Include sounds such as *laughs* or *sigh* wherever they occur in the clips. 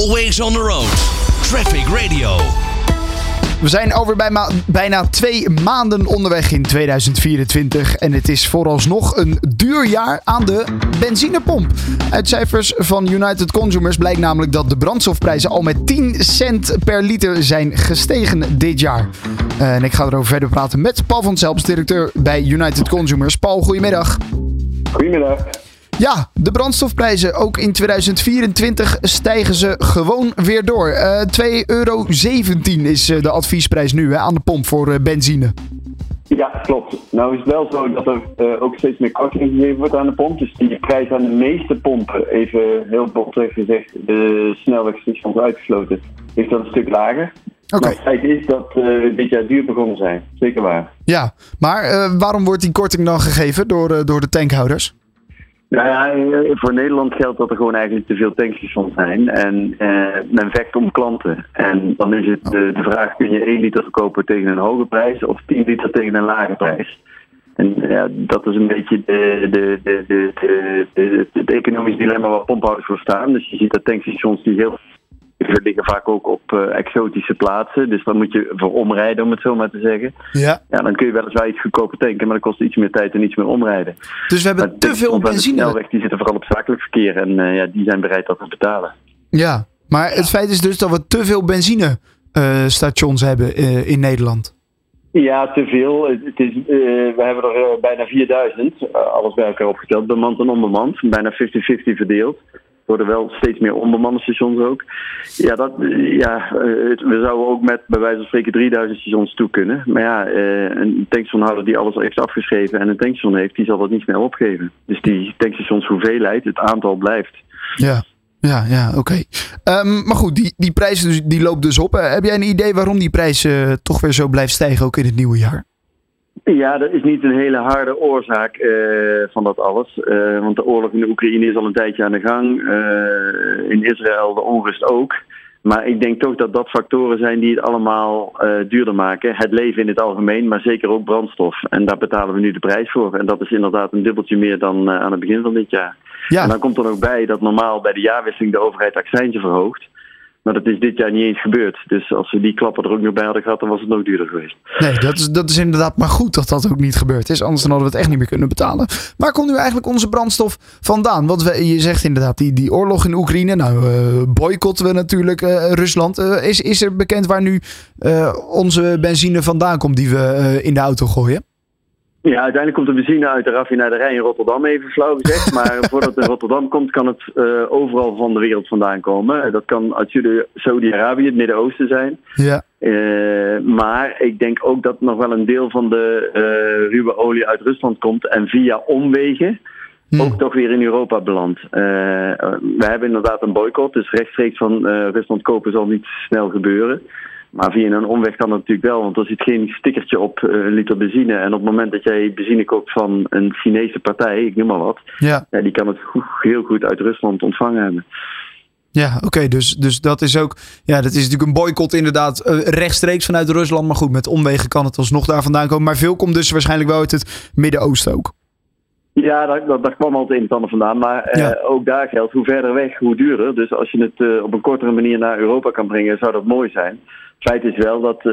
Always on the road. Traffic Radio. We zijn alweer bij ma- bijna twee maanden onderweg in 2024 en het is vooralsnog een duur jaar aan de benzinepomp. Uit cijfers van United Consumers blijkt namelijk dat de brandstofprijzen al met 10 cent per liter zijn gestegen dit jaar. Eh, en ik ga erover verder praten met Paul van Zelps, directeur bij United Consumers. Paul, goedemiddag. Goedemiddag. Ja, de brandstofprijzen ook in 2024 stijgen ze gewoon weer door. Eh 2,17 euro is eh, de adviesprijs nu hè, aan de pomp voor eh, benzine. Ja, klopt. Nou is het wel zo dat er ook steeds meer korting gegeven wordt aan de pomp. Dus die prijs aan de meeste pompen, even heel botweg gezegd, de snelwegstations uitgesloten, is dat een stuk lager. Oké, Maar het feit is dat eh, dit jaar duur begonnen zijn. Zeker waar. ja. Maar waarom wordt die korting dan gegeven door, door de tankhouders? Nou ja, eh, voor Nederland geldt dat er gewoon eigenlijk te veel tankstations zijn. En eh, men vecht om klanten. En dan is het eh, de vraag, kun je 1 liter verkopen tegen een hoge prijs of 10 liter tegen een lage prijs? En ja, dat is een beetje de, de, de, de- het economisch dilemma waar pomphouders voor staan. Dus je ziet dat tankstations die heel ze liggen vaak ook op eh, exotische plaatsen. Dus dan moet je voor omrijden, om het zo maar te zeggen. Ja. Ja, dan kun je weliswaar iets goedkoper tanken, maar dat kost iets meer tijd en iets meer omrijden. Dus we hebben Maar te veel aan de benzine. snelweg die zitten vooral op zakelijk verkeer en eh, ja, die zijn bereid dat te betalen. Ja, maar het feit is dus dat we te veel benzinestations hebben eh, in Nederland. Ja, te veel. Het is, we hebben er bijna 4000, eh, alles bij elkaar opgeteld, bemand en onbemand. Bijna 50-50 verdeeld. Worden wel steeds meer onbemande stations ook. Ja, dat, ja eh, het- we zouden ook met bij wijze van spreken 3000 stations toe kunnen. Maar ja, eh, een tankstationhouder die alles heeft afgeschreven en een tankstation heeft, die zal dat niet snel opgeven. Dus die tankstations hoeveelheid, het aantal blijft. Ja, ja, ja, oké. Ehm, maar goed, die, die prijs dus, die loopt dus op. Eh, heb jij een idee waarom die prijs toch weer zo blijft stijgen, ook in het nieuwe jaar? Ja, dat is niet een hele harde oorzaak eh, van dat alles. Eh, want de oorlog in de Oekraïne is al een tijdje aan de gang. Eh, in Israël de onrust ook. Maar ik denk toch dat dat factoren zijn die het allemaal duurder maken. Het leven in het algemeen, maar zeker ook brandstof. En daar betalen we nu de prijs voor. En dat is inderdaad een dubbeltje meer dan aan het begin van dit jaar. Ja, En dan komt er ook bij dat normaal bij de jaarwisseling de overheid accijnzen verhoogt. Maar dat is dit jaar niet eens gebeurd. Dus als we die klappen er ook nog bij hadden gehad, dan was het nog duurder geweest. nee, dat is, dat is inderdaad maar goed dat dat ook niet gebeurd is. Anders dan hadden we het echt niet meer kunnen betalen. Waar komt nu eigenlijk onze brandstof vandaan? Want we, je zegt inderdaad, die, die oorlog in Oekraïne. Nou, eh, boycotten we natuurlijk eh, Rusland. Eh, is, is er bekend waar nu onze benzine vandaan komt die we in de auto gooien? Ja, uiteindelijk komt de benzine uit de raffinaderij in Rotterdam, even flauw gezegd. *laughs* Maar voordat het in Rotterdam komt, kan het eh, overal van de wereld vandaan komen. Dat kan uit Saudi- Saudi-Arabië, het Midden-Oosten zijn. Ja, Eh, maar ik denk ook dat nog wel een deel van de eh, ruwe olie uit Rusland komt en via omwegen Hm. ook toch weer in Europa belandt. Eh, we hebben inderdaad een boycott, dus rechtstreeks van eh, Rusland kopen zal niet snel gebeuren. Maar via een omweg kan dat natuurlijk wel, want er zit geen stickertje op eh, een liter benzine. En op het moment dat jij benzine koopt van een Chinese partij, ik noem maar wat, ja. ja, die kan het goed- heel goed uit Rusland ontvangen hebben. Ja, oké. dus, dus dat is ook. Ja, dat is natuurlijk een boycott, inderdaad. eh, rechtstreeks vanuit Rusland. Maar goed, met omwegen kan het alsnog daar vandaan komen. Maar veel komt dus waarschijnlijk wel uit het Midden-Oosten ook. Ja, daar, daar, daar kwam altijd een en ander vandaan. Maar eh, ook daar geldt, hoe verder weg, hoe duurder. Dus als je het eh, op een kortere manier naar Europa kan brengen, zou dat mooi zijn. Feit is wel dat eh,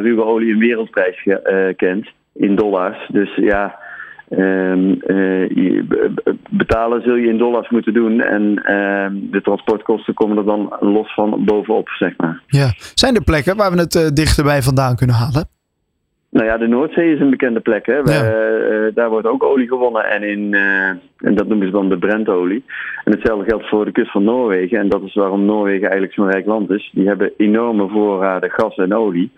ruwe olie een wereldprijs eh, kent in dollars. Dus ja, ehm, eh, betalen zul je in dollars moeten doen. En ehm, de transportkosten komen er dan los van bovenop, zeg maar. Ja. Zijn er plekken waar we het dichterbij vandaan kunnen halen? Nou ja, de Noordzee is een bekende plek. Hè? Ja. eh, daar wordt ook olie gewonnen en, in, eh, en dat noemen ze dan de Brentolie. En hetzelfde geldt voor de kust van Noorwegen. En dat is waarom Noorwegen eigenlijk zo'n rijk land is. Die hebben enorme voorraden gas en olie.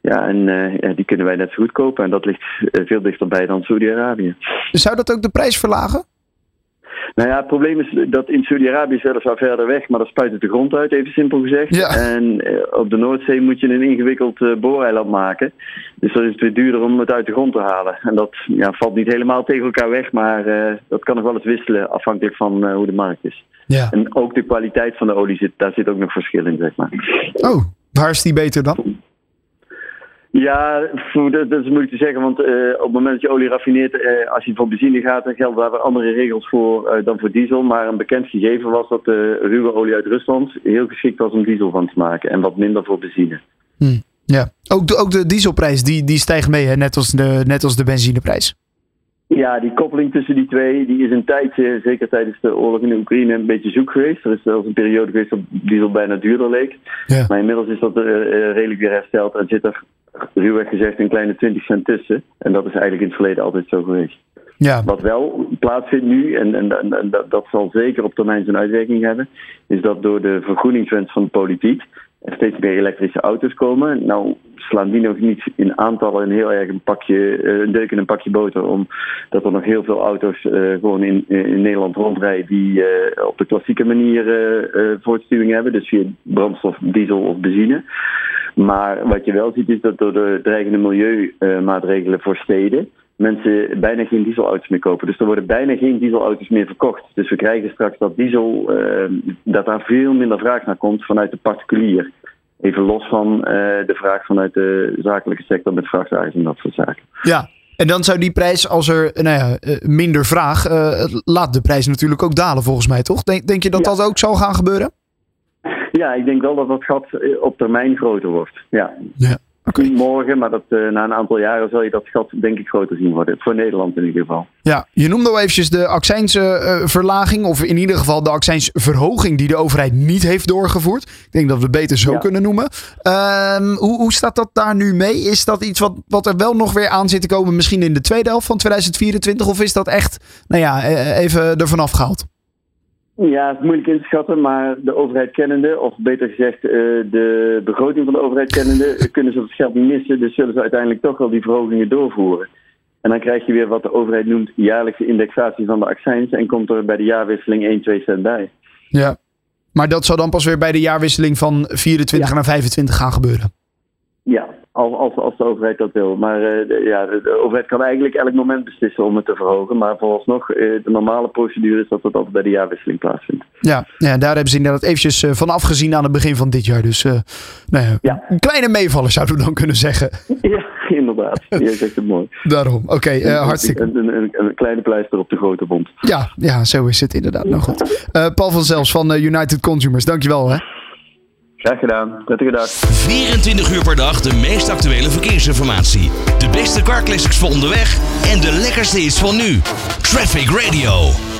Ja, en eh, die kunnen wij net zo goed kopen. En dat ligt eh, veel dichterbij dan Saudi-Arabië. Zou dat ook de prijs verlagen? Nou ja, het probleem is dat in Saudi-Arabië is weliswaar verder weg, maar dat spuit het de grond uit, even simpel gezegd. Ja. En eh, op de Noordzee moet je een ingewikkeld eh, booreiland maken. Dus dan is het weer duurder om het uit de grond te halen. En dat ja, valt niet helemaal tegen elkaar weg, maar eh, dat kan nog wel eens wisselen afhankelijk van hoe de markt is. Ja. En ook de kwaliteit van de olie zit, daar zit ook nog verschil in, zeg maar. Oh, waar is die beter dan? Ja, dat, is moeilijk te zeggen, want uh, op het moment dat je olie raffineert, uh, als je voor benzine gaat, dan gelden daar weer andere regels voor uh, dan voor diesel. Maar een bekend gegeven was dat de ruwe olie uit Rusland heel geschikt was om diesel van te maken en wat minder voor benzine. Hmm, ja, ook de, ook de dieselprijs die, die stijgt mee, hè? Net, als de, net als de benzineprijs. Ja, die koppeling tussen die twee die is een tijdje, zeker tijdens de oorlog in de Oekraïne, een beetje zoek geweest. Er is zelfs een periode geweest dat diesel bijna duurder leek. Ja. Maar inmiddels is dat redelijk weer hersteld en zit er ruwweg gezegd een kleine 20 cent tussen. En dat is eigenlijk in het verleden altijd zo geweest. Ja. Wat wel plaatsvindt nu, en, en, en dat, dat, zal zeker op termijn zijn uitwerking hebben, is dat door de vergroeningswens van de politiek er steeds meer elektrische auto's komen. Nou slaan die nog niet in aantallen een heel erg een pakje, eh, een deuk in een pakje boter, omdat er nog heel veel auto's uh, gewoon in, in Nederland rondrijden die uh, op de klassieke manier voortstuwing hebben, dus via brandstof, diesel of benzine. Maar wat je wel ziet is dat door de dreigende milieumaatregelen voor steden mensen bijna geen dieselauto's meer kopen. Dus er worden bijna geen dieselauto's meer verkocht. Dus we krijgen straks dat diesel, uh, dat daar veel minder vraag naar komt vanuit de particulier. Even los van uh, de vraag vanuit de zakelijke sector met vrachtwagens en dat soort zaken. Ja, en dan zou die prijs, als er nou ja, eh, minder vraag, laat de prijs natuurlijk ook dalen volgens mij, toch? Denk, denk je dat dat ook zal gaan gebeuren? Ja, ik denk wel dat dat gat op termijn groter wordt. Ja. ja. Okay. Niet morgen, maar dat, uh, na een aantal jaren zal je dat gat denk ik groter zien worden. Voor Nederland in ieder geval. Ja, je noemde al eventjes de accijnsverlaging. Uh, of in ieder geval de accijnsverhoging die de overheid niet heeft doorgevoerd. Ik denk dat we het beter zo kunnen noemen. Uh, hoe, hoe staat dat daar nu mee? Is dat iets wat, wat er wel nog weer aan zit te komen? Misschien in de tweede helft van 2024? Of is dat echt, nou ja, even ervan afgehaald? Ja, het is moeilijk in te schatten, maar de overheid kennende, of beter gezegd uh, de begroting van de overheid kennende, *laughs* kunnen ze het geld missen. Dus zullen ze uiteindelijk toch wel die verhogingen doorvoeren. En dan krijg je weer wat de overheid noemt jaarlijkse indexatie van de accijns en komt er bij de jaarwisseling 1, 2 cent bij. Ja, maar dat zal dan pas weer bij de jaarwisseling van 24 naar 25 gaan gebeuren. Ja, als, als, de overheid dat wil. Maar uh, de, ja, de, overheid kan eigenlijk elk moment beslissen om het te verhogen. Maar vooralsnog, uh, de normale procedure is dat het altijd bij de jaarwisseling plaatsvindt. Ja, ja daar hebben ze inderdaad eventjes uh, van afgezien aan het begin van dit jaar. Dus nou ja, ja. een kleine meevaller zouden we dan kunnen zeggen. *laughs* Ja, inderdaad. Je zegt het mooi. *laughs* Daarom, oké, hartstikke. Een, een, een, een, kleine pleister op de grote bond. Ja, ja zo is het inderdaad. Nou goed. Paul van Zelfs van United Consumers, dankjewel hè. Graag gedaan. Prettige dag. 24 uur per dag de meest actuele verkeersinformatie. De beste car classics voor onderweg en de lekkerste is van nu. Traffic Radio.